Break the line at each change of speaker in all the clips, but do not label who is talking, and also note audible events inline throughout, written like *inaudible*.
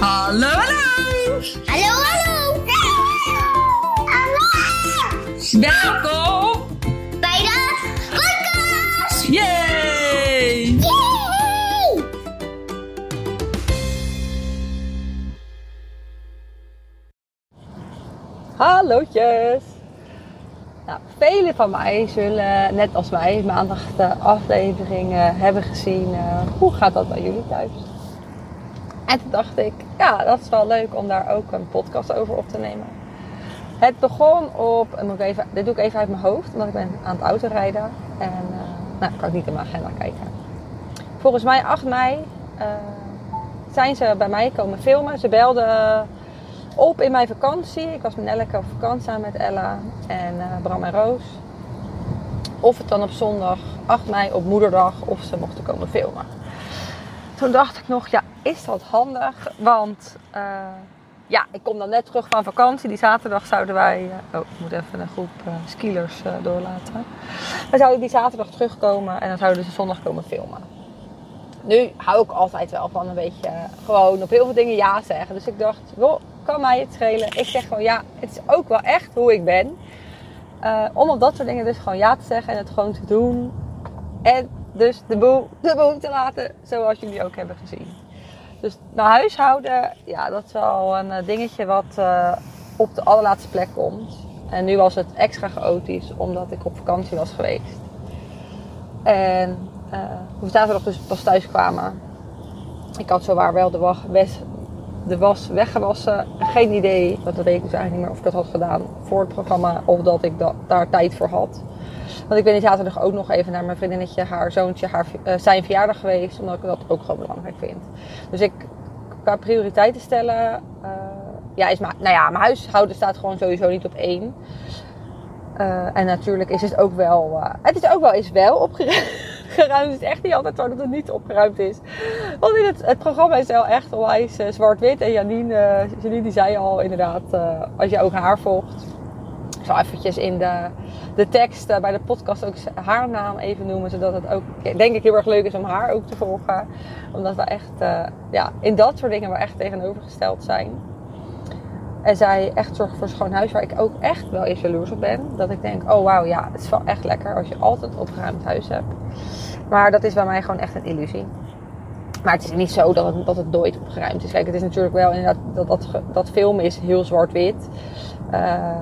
Hallo, hallo!
Hallo, hallo! Hallo!
Welkom
Bij de podcast!
Yay!
Yay!
Hallootjes! Nou, velen van mij zullen, net als mij, maandag de aflevering eh, hebben gezien. eh, hoe gaat dat bij jullie thuis? En toen dacht ik, ja, dat is wel leuk om daar ook een podcast over op te nemen. Het begon op, en moet ik even, dit doe ik even uit mijn hoofd, omdat ik ben aan het autorijden. En eh nou, kan ik niet in mijn agenda kijken. Volgens mij 8 mei eh, zijn ze bij mij komen filmen. Ze belden op in mijn vakantie. Ik was met Nelleke op vakantie samen met Ella en eh, Bram en Roos. Of het dan op zondag 8 mei op moederdag of ze mochten komen filmen. Toen dacht ik nog, ja, is dat handig? Want eh, ja, ik kom dan net terug van vakantie. Die zaterdag zouden wij... eh, oh, ik moet even een groep eh skielers doorlaten. We zouden die zaterdag terugkomen en dan zouden ze zondag komen filmen. Nu hou ik altijd wel van een beetje gewoon op heel veel dingen ja zeggen. Dus ik dacht, kan mij het schelen? Ik zeg gewoon ja, het is ook wel echt hoe ik ben. Om op dat soort dingen dus gewoon ja te zeggen en het gewoon te doen. En dus de boel, de boel te laten zoals jullie ook hebben gezien. Dus naar huishouden, ja, dat is wel een eh, dingetje wat eh, op de allerlaatste plek komt. En nu was het extra chaotisch omdat ik op vakantie was geweest. En eh hoe we zaterdag dus pas thuis kwamen. Ik had zowaar wel de, was, de was weggewassen. Geen idee, dat weet ik dus eigenlijk niet meer of ik dat had gedaan voor het programma. Of dat ik da- daar tijd voor had. Want ik ben die zaterdag ook nog even naar mijn vriendinnetje, haar zoontje, haar, eh, zijn verjaardag geweest. Omdat ik dat ook gewoon belangrijk vind. Dus ik, qua prioriteiten stellen, eh, ja, is maar, nou ja, mijn huishouden staat gewoon sowieso niet op één. Eh, en natuurlijk is het ook wel, het is ook wel eens wel opgeruimd. *laughs* Het is echt niet altijd zo dat het niet opgeruimd is. Want in het, het programma is wel echt onwijs zwart-wit. En Janine, Janine die zei al inderdaad, als je ook haar volgt. Zal eventjes in de, de tekst eh, bij de podcast ook haar naam even noemen. Zodat het ook, denk ik, heel erg leuk is om haar ook te volgen. Omdat we echt, eh, ja, in dat soort dingen we echt tegenovergesteld zijn. En zij echt zorgt voor schoon huis, waar ik ook echt wel eens jaloers op ben. Dat ik denk, oh wauw, ja, het is wel echt lekker als je altijd opgeruimd huis hebt. Maar dat is bij mij gewoon echt een illusie. Maar het is niet zo dat het, dat het nooit opgeruimd is. Kijk, het is natuurlijk wel inderdaad, dat, dat, dat film is heel zwart-wit. Eh,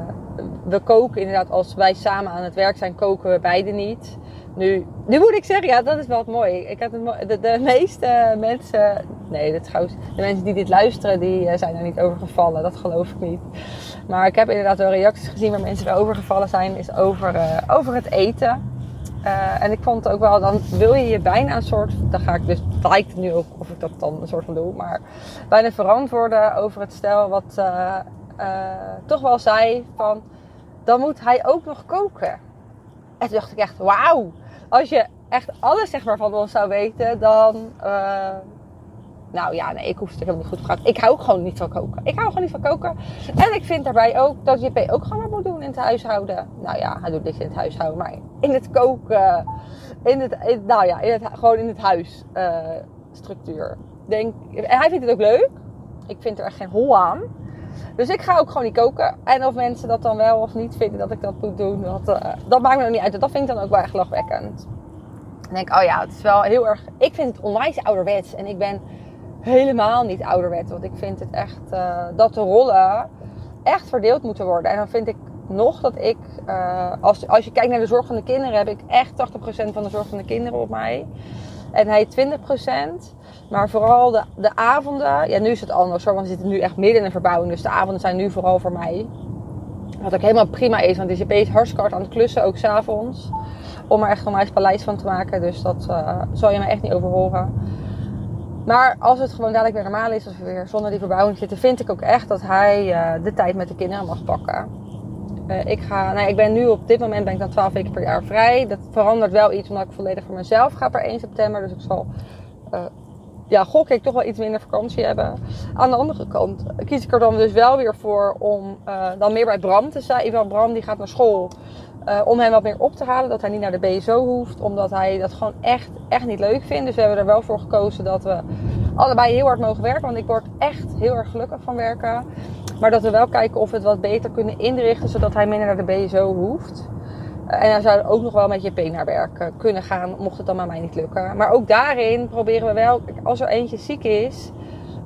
we koken inderdaad, als wij samen aan het werk zijn, koken we beide niet. Nu, nu moet ik zeggen, ja, dat is wel het mooie. Ik mo- de, de meeste mensen, nee, dat trouwens, de mensen die dit luisteren, die eh, zijn er niet over gevallen. Dat geloof ik niet. Maar ik heb inderdaad wel reacties gezien waar mensen erover gevallen zijn, is over, eh, over het eten. Eh, en ik vond het ook wel, dan wil je je bijna een soort, dan ga ik dus, het lijkt nu ook of ik dat dan een soort van doe, maar bijna verantwoorden over het stel wat eh, toch wel zei van, dan moet hij ook nog koken. En toen dacht ik echt, wauw, als je echt alles zeg maar van ons zou weten, dan, eh, nou ja, nee, ik hoef het helemaal niet goed te praten. Ik hou gewoon niet van koken. Ik hou gewoon niet van koken. En ik vind daarbij ook dat JP ook gewoon wat moet doen in het huishouden. Nou ja, hij doet niks in het huishouden, maar in het koken. In het, nou ja, in het, gewoon in het huis eh. Denk, en hij vindt het ook leuk. Ik vind er echt geen hol aan. Dus ik ga ook gewoon niet koken. En of mensen dat dan wel of niet vinden dat ik dat moet doen, dat, eh, maakt me nog niet uit. Dat vind ik dan ook wel echt lachwekkend. Dan denk oh ja, het is wel heel erg... Ik vind het onwijs ouderwets. En ik ben helemaal niet ouderwets. Want ik vind het echt... eh, dat de rollen echt verdeeld moeten worden. En dan vind ik nog dat ik... eh, als, als je kijkt naar de zorg van de kinderen... heb ik echt 80% van de zorg van de kinderen op mij. En hij 20%. Maar vooral de, de avonden... Ja, nu is het anders hoor. Want we zitten nu echt midden in een verbouwing. Dus de avonden zijn nu vooral voor mij. Wat ook helemaal prima is. Want DCP is hartstikke hard aan het klussen. Ook s'avonds. Om er echt een meis paleis van te maken. Dus dat eh, zal je mij echt niet over horen. Maar als het gewoon dadelijk weer normaal is, als we weer zonder die verbouwing zitten, vind ik ook echt dat hij eh, de tijd met de kinderen mag pakken. Eh, ik, ga, nou, ik ben nu op dit moment ben ik dan 12 weken per jaar vrij. Dat verandert wel iets omdat ik volledig voor mezelf ga per 1 september. Dus ik zal, ja, gok ik toch wel iets minder vakantie hebben. Aan de andere kant kies ik er dan dus wel weer voor om eh, dan meer bij Bram te zijn. Ivan Bram die gaat naar school. eh, om hem wat meer op te halen. Dat hij niet naar de BSO hoeft. Omdat hij dat gewoon echt, echt niet leuk vindt. Dus we hebben er wel voor gekozen dat we allebei heel hard mogen werken. Want ik word echt heel erg gelukkig van werken. Maar dat we wel kijken of we het wat beter kunnen inrichten. Zodat hij minder naar de BSO hoeft. En hij zou ook nog wel met JP naar werk eh, kunnen gaan, mocht het dan bij mij niet lukken. Maar ook daarin proberen we wel, als er eentje ziek is,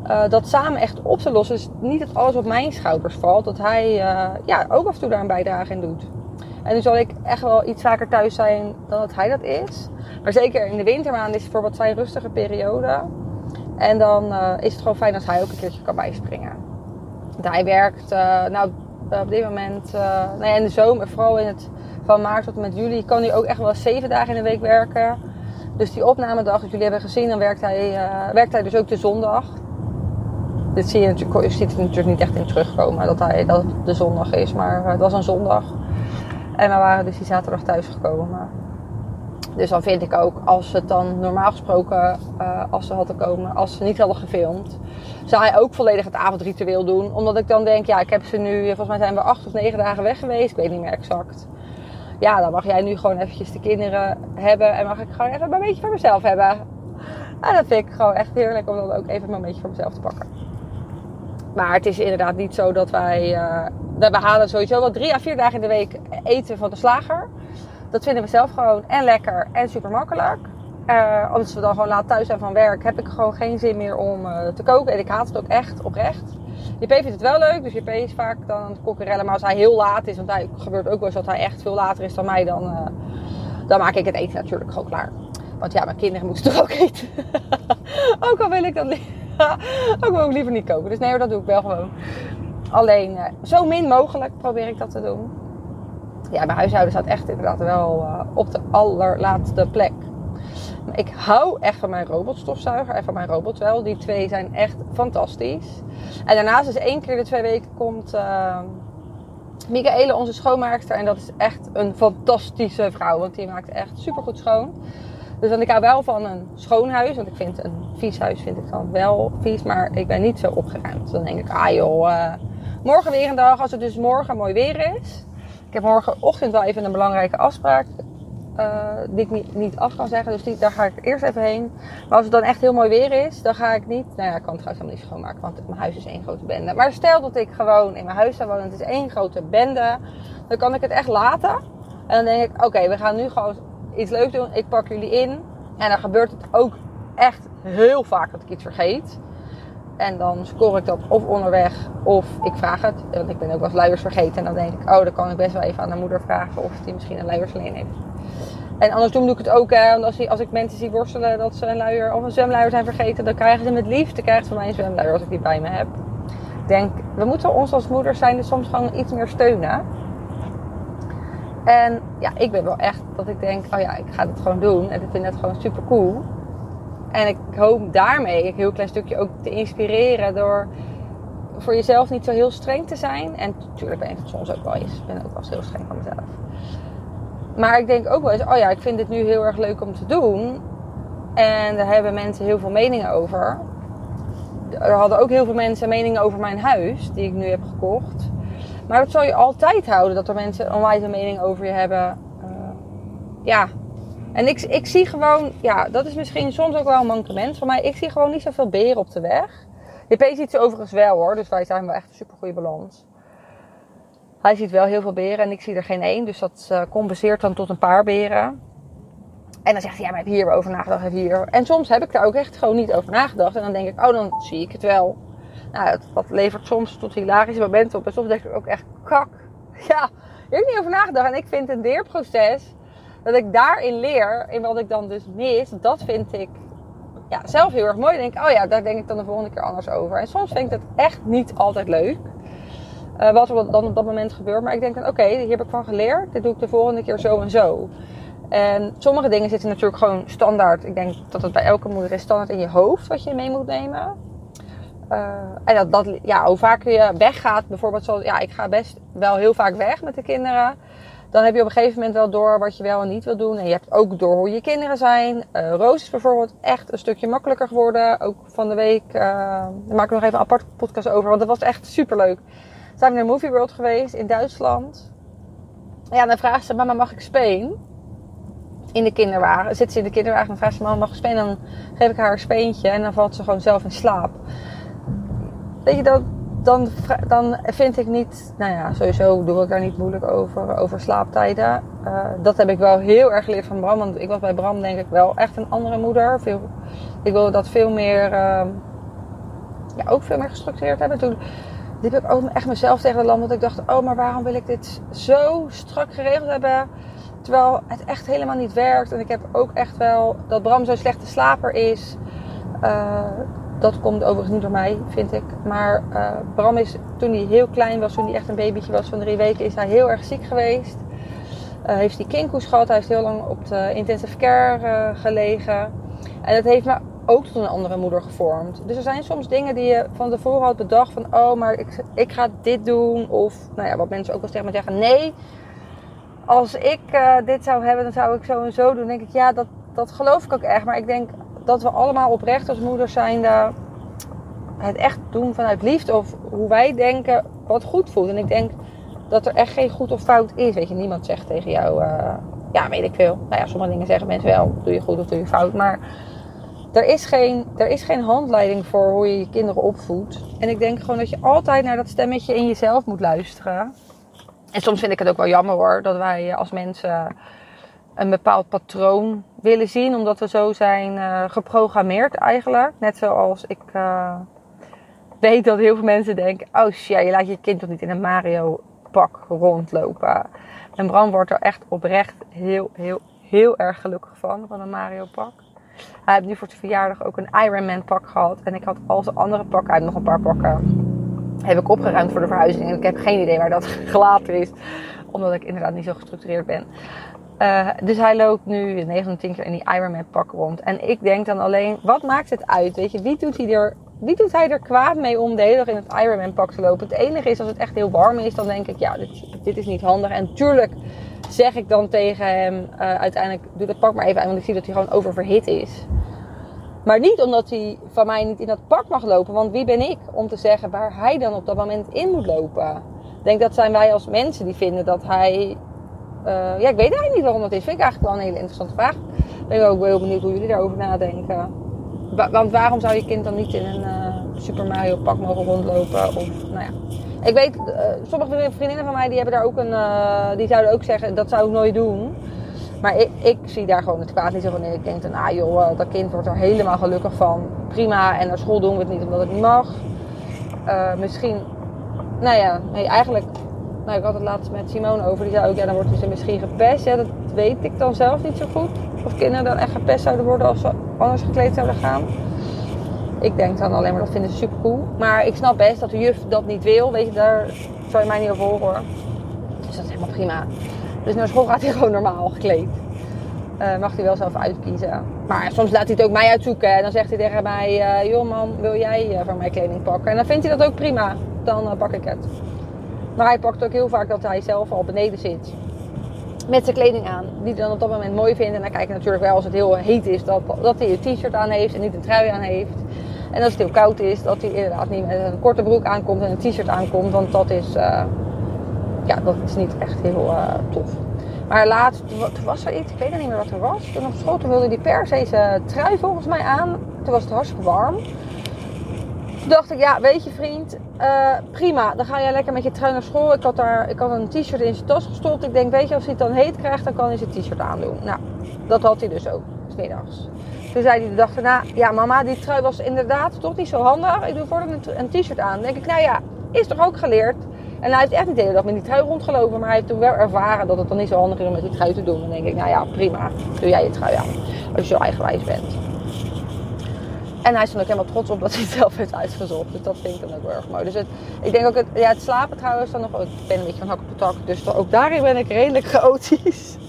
eh, dat samen echt op te lossen. Dus niet dat alles op mijn schouders valt. Dat hij eh, ja, ook af en toe daar een bijdrage in doet. En nu zal ik echt wel iets vaker thuis zijn dan dat hij dat is. Maar zeker in de wintermaanden is voor wat zijn rustige periode. En dan is het gewoon fijn als hij ook een keertje kan bijspringen. Want hij werkt, eh, nou op dit moment, eh, nou ja, in de zomer, vooral in het van maart tot en met juli, kan hij ook echt wel zeven dagen in de week werken. Dus die opnamedag, dat jullie hebben gezien, dan werkt hij, eh, werkt hij dus ook de zondag. Dit zie je natuurlijk, je ziet het natuurlijk niet echt in terugkomen dat, hij, dat het de zondag is, maar eh, het was een zondag. En we waren dus die zaterdag thuisgekomen. Dus dan vind ik ook, als het dan normaal gesproken, eh, als ze hadden komen, als ze niet hadden gefilmd, zou hij ook volledig het avondritueel doen. Omdat ik dan denk, ja, ik heb ze nu, volgens mij zijn we acht of negen dagen weg geweest, ik weet niet meer exact. Ja, dan mag jij nu gewoon eventjes de kinderen hebben en mag ik gewoon even een beetje voor mezelf hebben. En dat vind ik gewoon echt heerlijk om dan ook even een beetje voor mezelf te pakken. Maar het is inderdaad niet zo dat wij. eh, we halen sowieso wel drie à vier dagen in de week eten van de slager. Dat vinden we zelf gewoon en lekker en super makkelijk. Eh, als we dan gewoon laat thuis zijn van werk, heb ik gewoon geen zin meer om eh, te koken. En ik haat het ook echt oprecht. JP vindt het wel leuk, dus JP is vaak dan het. Maar als hij heel laat is, want hij gebeurt ook wel eens dat hij echt veel later is dan mij, dan, eh, dan maak ik het eten natuurlijk gewoon klaar. Want ja, mijn kinderen moeten toch ook eten. *laughs* ook al wil ik dat *laughs* ook wil ik liever niet koken. Dus nee, dat doe ik wel gewoon. Alleen zo min mogelijk probeer ik dat te doen. Ja, mijn huishouden staat echt inderdaad wel eh, op de allerlaatste plek. Ik hou echt van mijn robotstofzuiger en van mijn robot wel. Die twee zijn echt fantastisch. En daarnaast is één keer de twee weken komt uh, onze schoonmaakster. En dat is echt een fantastische vrouw. Want die maakt echt super goed schoon. Dus dan ik hou wel van een schoon huis. Want ik vind een vies huis vind ik dan wel vies. Maar ik ben niet zo opgeruimd. Dan denk ik, ah joh, uh, morgen weer een dag. Als het dus morgen mooi weer is. Ik heb morgenochtend wel even een belangrijke afspraak. Uh, die ik niet, niet af kan zeggen. Dus daar ga ik eerst even heen. Maar als het dan echt heel mooi weer is, dan ga ik niet. Nou ja, ik kan het trouwens helemaal niet schoonmaken, want mijn huis is één grote bende. Maar stel dat ik gewoon in mijn huis zou wonen, het is één grote bende. Dan kan ik het echt laten. En dan denk ik, oké, we gaan nu gewoon iets leuks doen. Ik pak jullie in. En dan gebeurt het ook echt heel vaak dat ik iets vergeet. En dan score ik dat of onderweg of ik vraag het. Want ik ben ook wel eens luiers vergeten. En dan denk ik, oh, dan kan ik best wel even aan de moeder vragen of die misschien een luiersleen heeft. En andersom doe ik het ook. Hè, want als, als ik mensen zie worstelen dat ze een luier of een zwemluier zijn vergeten, dan krijgen ze met liefde krijgen ze van mij een zwemluier als ik die bij me heb. Ik denk, we moeten ons als moeders zijn dus soms gewoon iets meer steunen. En ja, ik ben wel echt dat ik denk, oh ja, ik ga het gewoon doen. En ik vind het gewoon super cool. En ik hoop daarmee een heel klein stukje ook te inspireren door voor jezelf niet zo heel streng te zijn. En natuurlijk ben ik soms ook wel eens. Ik ben ook wel eens heel streng van mezelf. Maar ik denk ook wel eens, oh ja, ik vind dit nu heel erg leuk om te doen. En daar hebben mensen heel veel meningen over. Er hadden ook heel veel mensen meningen over mijn huis, die ik nu heb gekocht. Maar dat zal je altijd houden, dat er mensen onwijs een mening over je hebben. Uh, ja. En ik, ik zie gewoon, ja, dat is misschien soms ook wel een mankement van mij. Ik zie gewoon niet zoveel beren op de weg. JP ziet ze overigens wel hoor, dus wij zijn wel echt een super goede balans. Hij ziet wel heel veel beren en ik zie er geen één. Dus dat uh, compenseert dan tot een paar beren. En dan zegt hij, ja, maar heb hier over nagedacht? Heb hier... En soms heb ik daar ook echt gewoon niet over nagedacht. En dan denk ik, oh, dan zie ik het wel. Nou, dat, levert soms tot hilarische momenten op. En soms denk ik ook echt, kak. *laughs* Ja, hier heb ik niet over nagedacht. En ik vind een leerproces, dat ik daarin leer, in wat ik dan dus mis, dat vind ik ja, zelf heel erg mooi. Dan denk ik, oh ja, daar denk ik dan de volgende keer anders over. En soms vind ik dat echt niet altijd leuk. Uh, wat er dan op dat moment gebeurt. Maar ik denk dan, oké, hier heb ik van geleerd. Dit doe ik de volgende keer zo en zo. En sommige dingen zitten natuurlijk gewoon standaard. Ik denk dat het bij elke moeder is standaard in je hoofd wat je mee moet nemen. Uh, en dat, dat, ja, hoe vaker je weggaat, bijvoorbeeld zo, ja, ik ga best wel heel vaak weg met de kinderen. Dan heb je op een gegeven moment wel door wat je wel en niet wil doen. En je hebt ook door hoe je kinderen zijn. Uh, Roos is bijvoorbeeld echt een stukje makkelijker geworden. Ook van de week, uh, daar maak ik nog even een apart podcast over. Want dat was echt super leuk zijn we naar Movie World geweest in Duitsland. Ja, dan vraagt ze, mama mag ik Speen? in de kinderwagen. Zit ze in de kinderwagen en vraagt ze: Mama, mag ik spelen? Dan geef ik haar een speentje en dan valt ze gewoon zelf in slaap. Weet je, dat, dan, dan vind ik niet, nou ja, sowieso doe ik daar niet moeilijk over, over slaaptijden. Eh, dat heb ik wel heel erg geleerd van Bram, want ik was bij Bram denk ik wel echt een andere moeder. Veel, ik wilde dat veel meer, eh, ja, ook veel meer gestructureerd hebben. Toen liep ik ook echt mezelf tegen de lamp, want ik dacht, oh, maar waarom wil ik dit zo strak geregeld hebben? Terwijl het echt helemaal niet werkt. En ik heb ook echt wel dat Bram zo'n slechte slaper is. Eh, dat komt overigens niet door mij, vind ik. Maar eh, Bram is, toen hij heel klein was, toen hij echt een babytje was van drie weken, is hij heel erg ziek geweest. Eh, heeft hij kinkhoes gehad. Hij heeft heel lang op de intensive care eh, gelegen. En dat heeft me ook tot een andere moeder gevormd. Dus er zijn soms dingen die je van tevoren had bedacht van... oh, maar ik, ik ga dit doen. Of, nou ja, wat mensen ook wel tegen me zeggen... nee, als ik dit zou hebben, dan zou ik zo en zo doen. Denk ik, ja, dat, dat geloof ik ook echt. Maar ik denk dat we allemaal oprecht als moeders zijnde... het echt doen vanuit liefde. Of hoe wij denken wat goed voelt. En ik denk dat er echt geen goed of fout is. Weet je, niemand zegt tegen jou... eh, ja, weet ik veel. Nou ja, sommige dingen zeggen mensen wel. Doe je goed of doe je fout. Maar er is, geen, er is geen handleiding voor hoe je je kinderen opvoedt. En ik denk gewoon dat je altijd naar dat stemmetje in jezelf moet luisteren. En soms vind ik het ook wel jammer hoor. Dat wij als mensen een bepaald patroon willen zien. Omdat we zo zijn eh, geprogrammeerd eigenlijk. Net zoals ik eh, weet dat heel veel mensen denken... Oh ja, je laat je kind toch niet in een Mario pak rondlopen. En Bram wordt er echt oprecht heel, heel, heel erg gelukkig van. Van een Mario pak. Hij heeft nu voor zijn verjaardag ook een Ironman pak gehad. En ik had al zijn andere pakken, hij nog een paar pakken, heb ik opgeruimd voor de verhuizing. En ik heb geen idee waar dat *laughs* gelaten is. Omdat ik inderdaad niet zo gestructureerd ben. Uh, dus hij loopt nu 9 10 keer in die Ironman pak rond. En ik denk dan alleen, wat maakt het uit? Weet je, wie doet hij er, wie doet hij er kwaad mee om de hele dag in het Ironman pak te lopen? Het enige is, als het echt heel warm is, dan denk ik, ja, dit, dit is niet handig. En tuurlijk zeg ik dan tegen hem, uh, uiteindelijk, doe dat pak maar even aan, want ik zie dat hij gewoon oververhit is. Maar niet omdat hij van mij niet in dat pak mag lopen. Want wie ben ik om te zeggen waar hij dan op dat moment in moet lopen? Ik denk dat zijn wij als mensen die vinden dat hij... Uh, ja, ik weet eigenlijk niet waarom dat is. Vind ik eigenlijk wel een hele interessante vraag. Ik ben ook wel heel benieuwd hoe jullie daarover nadenken. Wa want waarom zou je kind dan niet in een uh, Super Mario pak mogen rondlopen? Of, nou ja. Ik weet, uh, sommige vriendinnen van mij die hebben daar ook een... die zouden ook zeggen, dat zou ik nooit doen. Maar ik, ik, zie daar gewoon het kwaad niet zo van. Ik denk dan, ah joh, dat kind wordt er helemaal gelukkig van. Prima, en naar school doen we het niet omdat het niet mag. Misschien, nou ja, nee, eigenlijk... Nou, ik had het laatst met Simone over. Die zei ook, ja, dan wordt ze misschien gepest. Ja, dat weet ik dan zelf niet zo goed. Of kinderen dan echt gepest zouden worden als ze anders gekleed zouden gaan. Ik denk dan alleen maar, dat vinden ze super cool. Maar ik snap best dat de juf dat niet wil. Weet je, daar zou je mij niet over horen. Dus dat is helemaal prima. Dus naar school gaat hij *laughs* gewoon normaal gekleed. Uh, mag hij wel zelf uitkiezen. Maar soms laat hij het ook mij uitzoeken. En dan zegt hij tegen mij: uh, Joh, man, wil jij uh, van mijn kleding pakken? En dan vindt hij dat ook prima. Dan pak ik het. Maar hij pakt ook heel vaak dat hij zelf al beneden zit. Met zijn kleding aan. Die hij dan op dat moment mooi vindt. En dan kijk je natuurlijk wel als het heel heet is. Dat, dat hij een t-shirt aan heeft en niet een trui aan heeft. En als het heel koud is, dat hij inderdaad niet met een korte broek aankomt en een t-shirt aankomt. Want dat is ja, dat is niet echt heel uh, tof. Maar laatst, toen was er iets, ik weet niet meer wat er was. Toen op school, toen wilde die per se zijn trui volgens mij aan. Toen was het hartstikke warm. Toen dacht ik, ja, weet je vriend, uh, prima. Dan ga jij lekker met je trui naar school. Ik had, daar, ik had een t-shirt in zijn tas gestopt. Ik denk, weet je, als hij het dan heet krijgt, dan kan hij zijn t-shirt aandoen. Nou, dat had hij dus ook, smiddags. Toen zei hij de dag daarna, ja mama, die trui was inderdaad toch niet zo handig. Ik doe voordat een t-shirt aan. Dan denk ik, nou ja, is toch ook geleerd. En hij heeft echt niet de hele dag met die trui rondgelopen. Maar hij heeft toen wel ervaren dat het dan niet zo handig is om met die trui te doen. Dan denk ik, nou ja, prima. Doe jij je trui aan. Als je zo eigenwijs bent. En hij is dan ook helemaal trots op dat hij het zelf heeft uitgezocht. Dus dat vind ik dan ook wel erg mooi. Dus het, ik denk ook, het, ja, het slapen trouwens dan nog... Ik ben een beetje van hak op de tak. Dus ook daarin ben ik redelijk chaotisch. *laughs*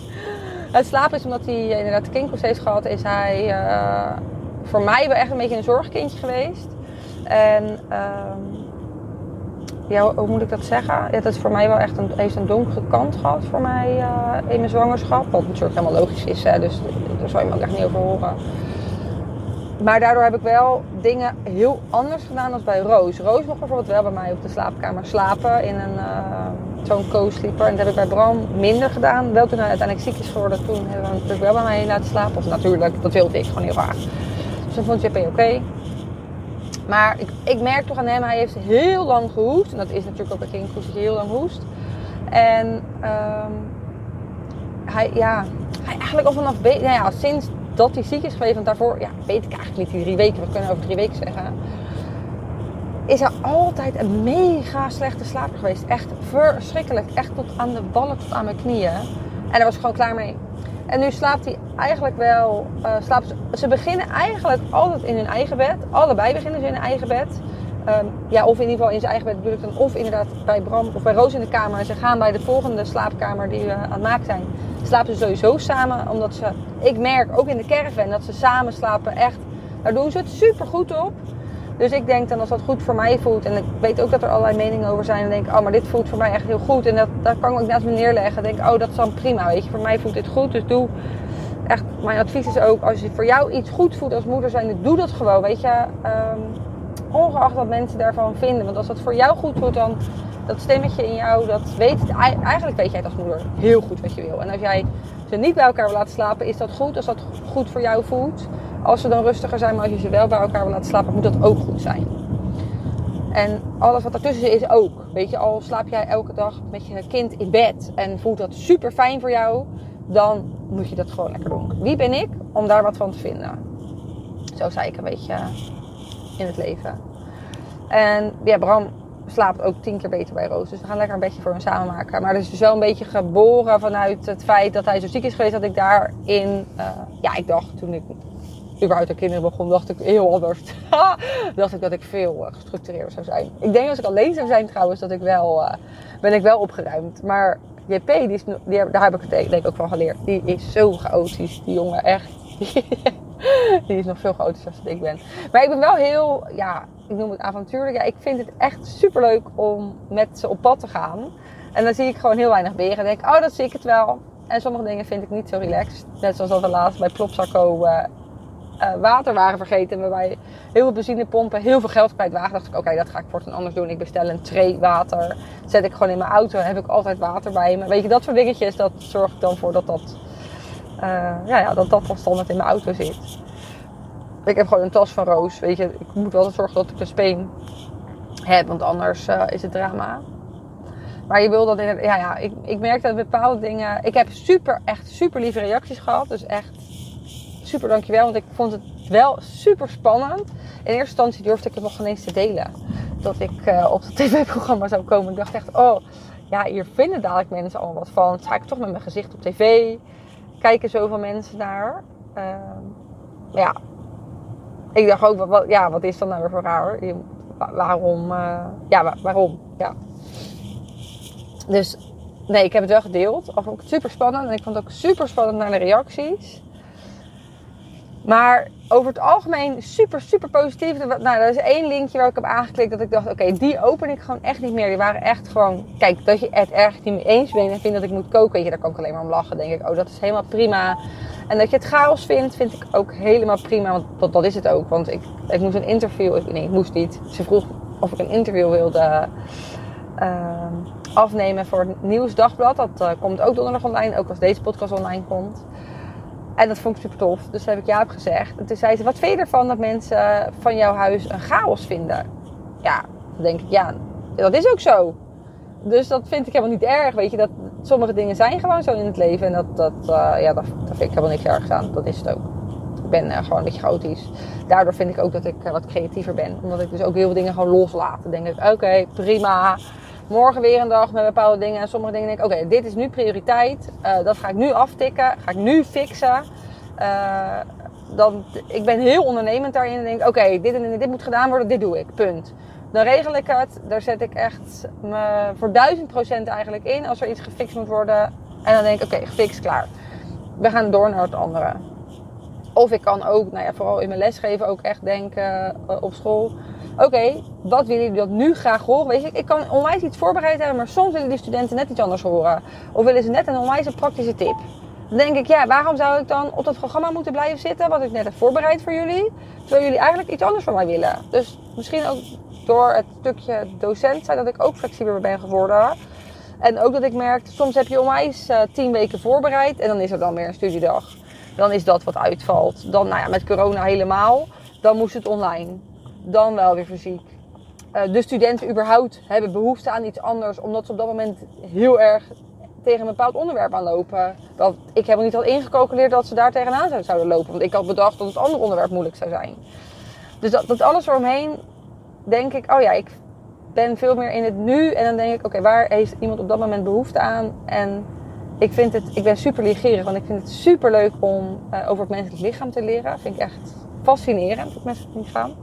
Het slapen is omdat hij inderdaad kinkels heeft gehad. Is hij uh, voor mij wel echt een beetje een zorgkindje geweest. En... Um, ja, hoe moet ik dat zeggen? Ja, dat is voor mij wel echt een, heeft een donkere kant gehad voor mij uh, in mijn zwangerschap. Wat natuurlijk helemaal logisch is, hè, dus daar zou je me ook echt niet over horen. Maar daardoor heb ik wel dingen heel anders gedaan dan bij Roos. Roos mocht bijvoorbeeld wel bij mij op de slaapkamer slapen in een uh, zo'n co-sleeper. En dat heb ik bij Bram minder gedaan. Wel toen hij uiteindelijk ziek is geworden, toen hebben we hem natuurlijk wel bij mij laten slapen. Of natuurlijk, dat wilde ik gewoon heel graag. Dus dan vond JP oké. Maar ik, ik merk toch aan hem, hij heeft heel lang gehoest. En dat is natuurlijk ook bij kinkhoest dat heel lang hoest. En um, hij, ja, hij eigenlijk al vanaf, nou ja, sinds dat hij ziek is geweest, want daarvoor, ja, weet ik eigenlijk niet die drie weken, we kunnen over drie weken zeggen. Is hij altijd een mega slechte slaper geweest. Echt verschrikkelijk. Echt tot aan de ballen, tot aan mijn knieën. En daar was ik gewoon klaar mee. En nu slaapt hij eigenlijk wel. Uh, slaapt ze, ze, beginnen eigenlijk altijd in hun eigen bed. Allebei beginnen ze in hun eigen bed. Um, ja, of in ieder geval in zijn eigen bed bedoel ik dan. Of inderdaad bij Bram of bij Roos in de kamer. En ze gaan bij de volgende slaapkamer die we aan het maken zijn. Slapen ze sowieso samen. Omdat ze, ik merk ook in de caravan dat ze samen slapen echt. Daar doen ze het super goed op. Dus ik denk dan als dat goed voor mij voelt. En ik weet ook dat er allerlei meningen over zijn. En denk oh, maar dit voelt voor mij echt heel goed. En dat, dat kan ik ook naast me neerleggen. denk oh, dat is dan prima. Weet je, voor mij voelt dit goed. Dus doe echt. Mijn advies is ook, als je voor jou iets goed voelt als moeder zijn, doe dat gewoon. Weet je, um, ongeacht wat mensen daarvan vinden. Want als dat voor jou goed voelt, dan dat stemmetje in jou, dat weet, eigenlijk weet jij het als moeder heel goed wat je wil. En als jij ze niet bij elkaar wil laten slapen, is dat goed. Als dat goed voor jou voelt. Als ze dan rustiger zijn, maar als je ze wel bij elkaar wil laten slapen, moet dat ook goed zijn. En alles wat ertussen is ook. Weet je, al slaap jij elke dag met je kind in bed en voelt dat super fijn voor jou, dan moet je dat gewoon lekker doen. Wie ben ik om daar wat van te vinden? Zo zei ik een beetje in het leven. En ja, Bram slaapt ook tien keer beter bij Roos. Dus we gaan lekker een bedje voor hem samen maken. Maar dat is dus wel een beetje geboren vanuit het feit dat hij zo ziek is geweest. Dat ik daarin, uh, ja, ik dacht toen ik überhaupt de kinderen begon, dacht ik heel anders. *laughs* dacht ik dat ik veel uh, gestructureerder zou zijn. Ik denk als ik alleen zou zijn trouwens, dat ik wel, uh, ben ik wel opgeruimd. Maar JP, die is, die, daar heb ik het denk ik ook van geleerd. Die is zo chaotisch, die jongen, echt. *laughs* *laughs* die is nog veel chaotischer dan ik ben. Maar ik ben wel heel, ja, ik noem het avontuurlijk. Ja, ik vind het echt super leuk om met ze op pad te gaan. En dan zie ik gewoon heel weinig beren. En denk ik, oh, dat zie ik het wel. En sommige dingen vind ik niet zo relaxed. Net zoals dat we laatst bij Plopsacco uh, uh, water waren vergeten. Waarbij heel veel benzinepompen, heel veel geld kwijt waren. dacht ik, oké, dat ga ik voortaan anders doen. Ik bestel een tray water. Zet ik gewoon in mijn auto. Heb ik altijd water bij me. Weet je, dat soort dingetjes. Dat zorgt dan voor dat dat, ja, ja, dat, dat standaard in mijn auto zit. Ik heb gewoon een tas van Roos. Weet je, ik moet wel zorgen dat ik de speen heb. Want anders uh, is het drama. Maar je wil dat in ja, ja, ik, ik merk dat bepaalde dingen. Ik heb super, echt super lieve reacties gehad. Dus echt super dankjewel. Want ik vond het wel super spannend. In eerste instantie durfde ik het nog geen eens te delen. Dat ik uh, op het tv-programma zou komen. Ik dacht echt, oh, ja, hier vinden dadelijk mensen al wat van. Sta ik toch met mijn gezicht op tv? Kijken zoveel mensen naar? Uh, ja, ik dacht ook, wat, ja, wat is dan nou weer voor raar? Waarom? Uh, ja, waarom? Ja. Dus nee, ik heb het wel gedeeld. Ik vond het super spannend. En ik vond het ook super spannend naar de reacties. Maar over het algemeen super, super positief. Nou, er is één linkje waar ik heb aangeklikt dat ik dacht, oké, die open ik gewoon echt niet meer. Die waren echt gewoon, kijk, dat je het erg niet mee eens bent en vindt dat ik moet koken, weet je, daar kan ik alleen maar om lachen. denk ik, oh, dat is helemaal prima. En dat je het chaos vindt, vind ik ook helemaal prima. Want dat, dat is het ook. Want ik, ik moest een interview, nee, ik moest niet. Ze vroeg of ik een interview wilde uh, afnemen voor het Nieuwsdagblad. Dat uh, komt ook donderdag online, ook als deze podcast online komt. En dat vond ik super tof. Dus heb ik Jaap gezegd. En toen zei ze, wat vind je ervan dat mensen van jouw huis een chaos vinden? Ja, dan denk ik, ja, dat is ook zo. Dus dat vind ik helemaal niet erg. Weet je, dat sommige dingen zijn gewoon zo in het leven. En dat, dat, uh, ja, dat, vind ik helemaal niks ergs aan. Dat is het ook. Ik ben uh, gewoon een beetje chaotisch. Daardoor vind ik ook dat ik uh, wat creatiever ben. Omdat ik dus ook heel veel dingen gewoon loslaat. Dan denk ik, oké, prima. Morgen weer een dag met bepaalde dingen. En sommige dingen denk ik, oké, dit is nu prioriteit. dat ga ik nu aftikken. Ga ik nu fixen. dan, ik ben heel ondernemend daarin. En denk oké, dit dit moet gedaan worden. Dit doe ik. Punt dan regel ik het. Daar zet ik echt me voor duizend procent eigenlijk in als er iets gefixt moet worden. En dan denk ik, oké, gefixt, klaar. We gaan door naar het andere. Of ik kan ook, nou ja, vooral in mijn lesgeven ook echt denken uh, op school. Oké, wat willen jullie dat nu graag horen? Weet je, ik kan onwijs iets voorbereid hebben, maar soms willen die studenten net iets anders horen. Of willen ze net een onwijs praktische tip. Dan denk ik, ja, waarom zou ik dan op dat programma moeten blijven zitten, wat ik net heb voorbereid voor jullie, terwijl jullie eigenlijk iets anders van mij willen. Dus misschien ook door het stukje docent zijn dat ik ook flexibeler ben geworden. En ook dat ik merk, soms heb je onwijs uh, tien weken voorbereid en dan is er dan weer een studiedag. Dan is dat wat uitvalt. Dan, nou ja, met corona helemaal. Dan moest het online. Dan wel weer fysiek. Uh, de studenten überhaupt hebben behoefte aan iets anders, omdat ze op dat moment heel erg tegen een bepaald onderwerp aanlopen. Dat ik helemaal niet had ingecalculeerd dat ze daar tegenaan zouden lopen. Want ik had bedacht dat het andere onderwerp moeilijk zou zijn. Dus dat, dat alles eromheen, denk ik, oh ja, ik ben veel meer in het nu. En dan denk ik, oké, waar heeft iemand op dat moment behoefte aan? En ik, vind het, ik ben super leergierig, want ik vind het super leuk om uh, over het menselijk lichaam te leren. Vind ik echt fascinerend, het menselijk lichaam.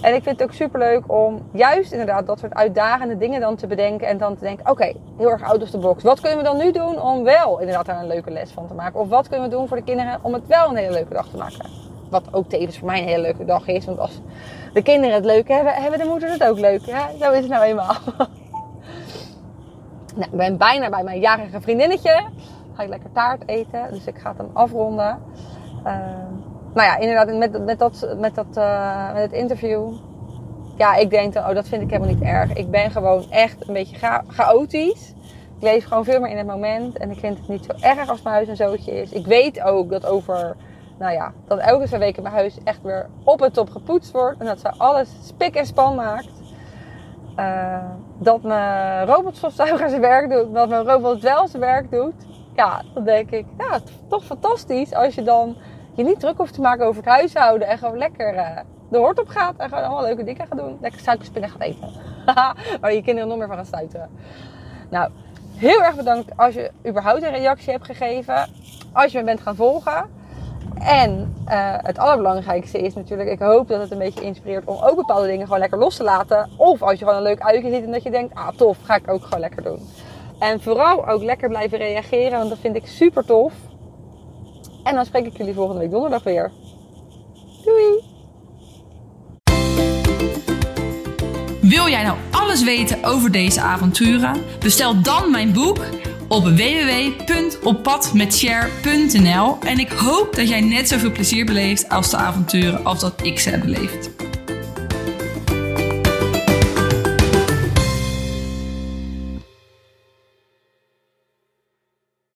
En ik vind het ook super leuk om juist inderdaad dat soort uitdagende dingen dan te bedenken. En dan te denken, oké, heel erg out of the box. Wat kunnen we dan nu doen om wel inderdaad daar een leuke les van te maken? Of wat kunnen we doen voor de kinderen om het wel een hele leuke dag te maken? Wat ook tevens voor mij een hele leuke dag is. Want als de kinderen het leuk hebben, hebben de moeders het ook leuk. Zo is het nou eenmaal. *laughs* nou, ik ben bijna bij mijn jarige vriendinnetje. Ga ik lekker taart eten. Dus ik ga het hem afronden. Uh, nou ja, inderdaad, met, met, dat, met, dat, uh, met het interview. Ja, ik denk dan, oh, dat vind ik helemaal niet erg. Ik ben gewoon echt een beetje cha chaotisch. Ik leef gewoon veel meer in het moment. En ik vind het niet zo erg als mijn huis een zootje is. Ik weet ook dat over, nou ja, dat elke twee weken mijn huis echt weer op en top gepoetst wordt. En dat ze alles spik en span maakt. Uh, dat mijn robotstofzuiger *laughs* zijn werk doet. Dat mijn robot wel zijn werk doet. Ja, dan denk ik, ja, toch fantastisch als je dan je niet druk hoeft te maken over het huishouden. En gewoon lekker uh, de hort op gaat. En gewoon allemaal leuke dingen gaat doen. Lekker suikerspinnen gaat eten. Waar je kinderen nog meer van gaan stuiteren. Nou, heel erg bedankt als je überhaupt een reactie hebt gegeven. Als je me bent gaan volgen. En uh, het allerbelangrijkste is natuurlijk, ik hoop dat het een beetje inspireert om ook bepaalde dingen gewoon lekker los te laten. Of als je gewoon een leuk uitje ziet en dat je denkt, ah tof, ga ik ook gewoon lekker doen. En vooral ook lekker blijven reageren, want dat vind ik super tof. En dan spreek ik jullie volgende week donderdag weer. Doei!
Wil jij nou alles weten over deze avonturen? Bestel dan mijn boek op www.oppadmetshare.nl en ik hoop dat jij net zoveel plezier beleeft als de avonturen als dat ik ze heb beleefd.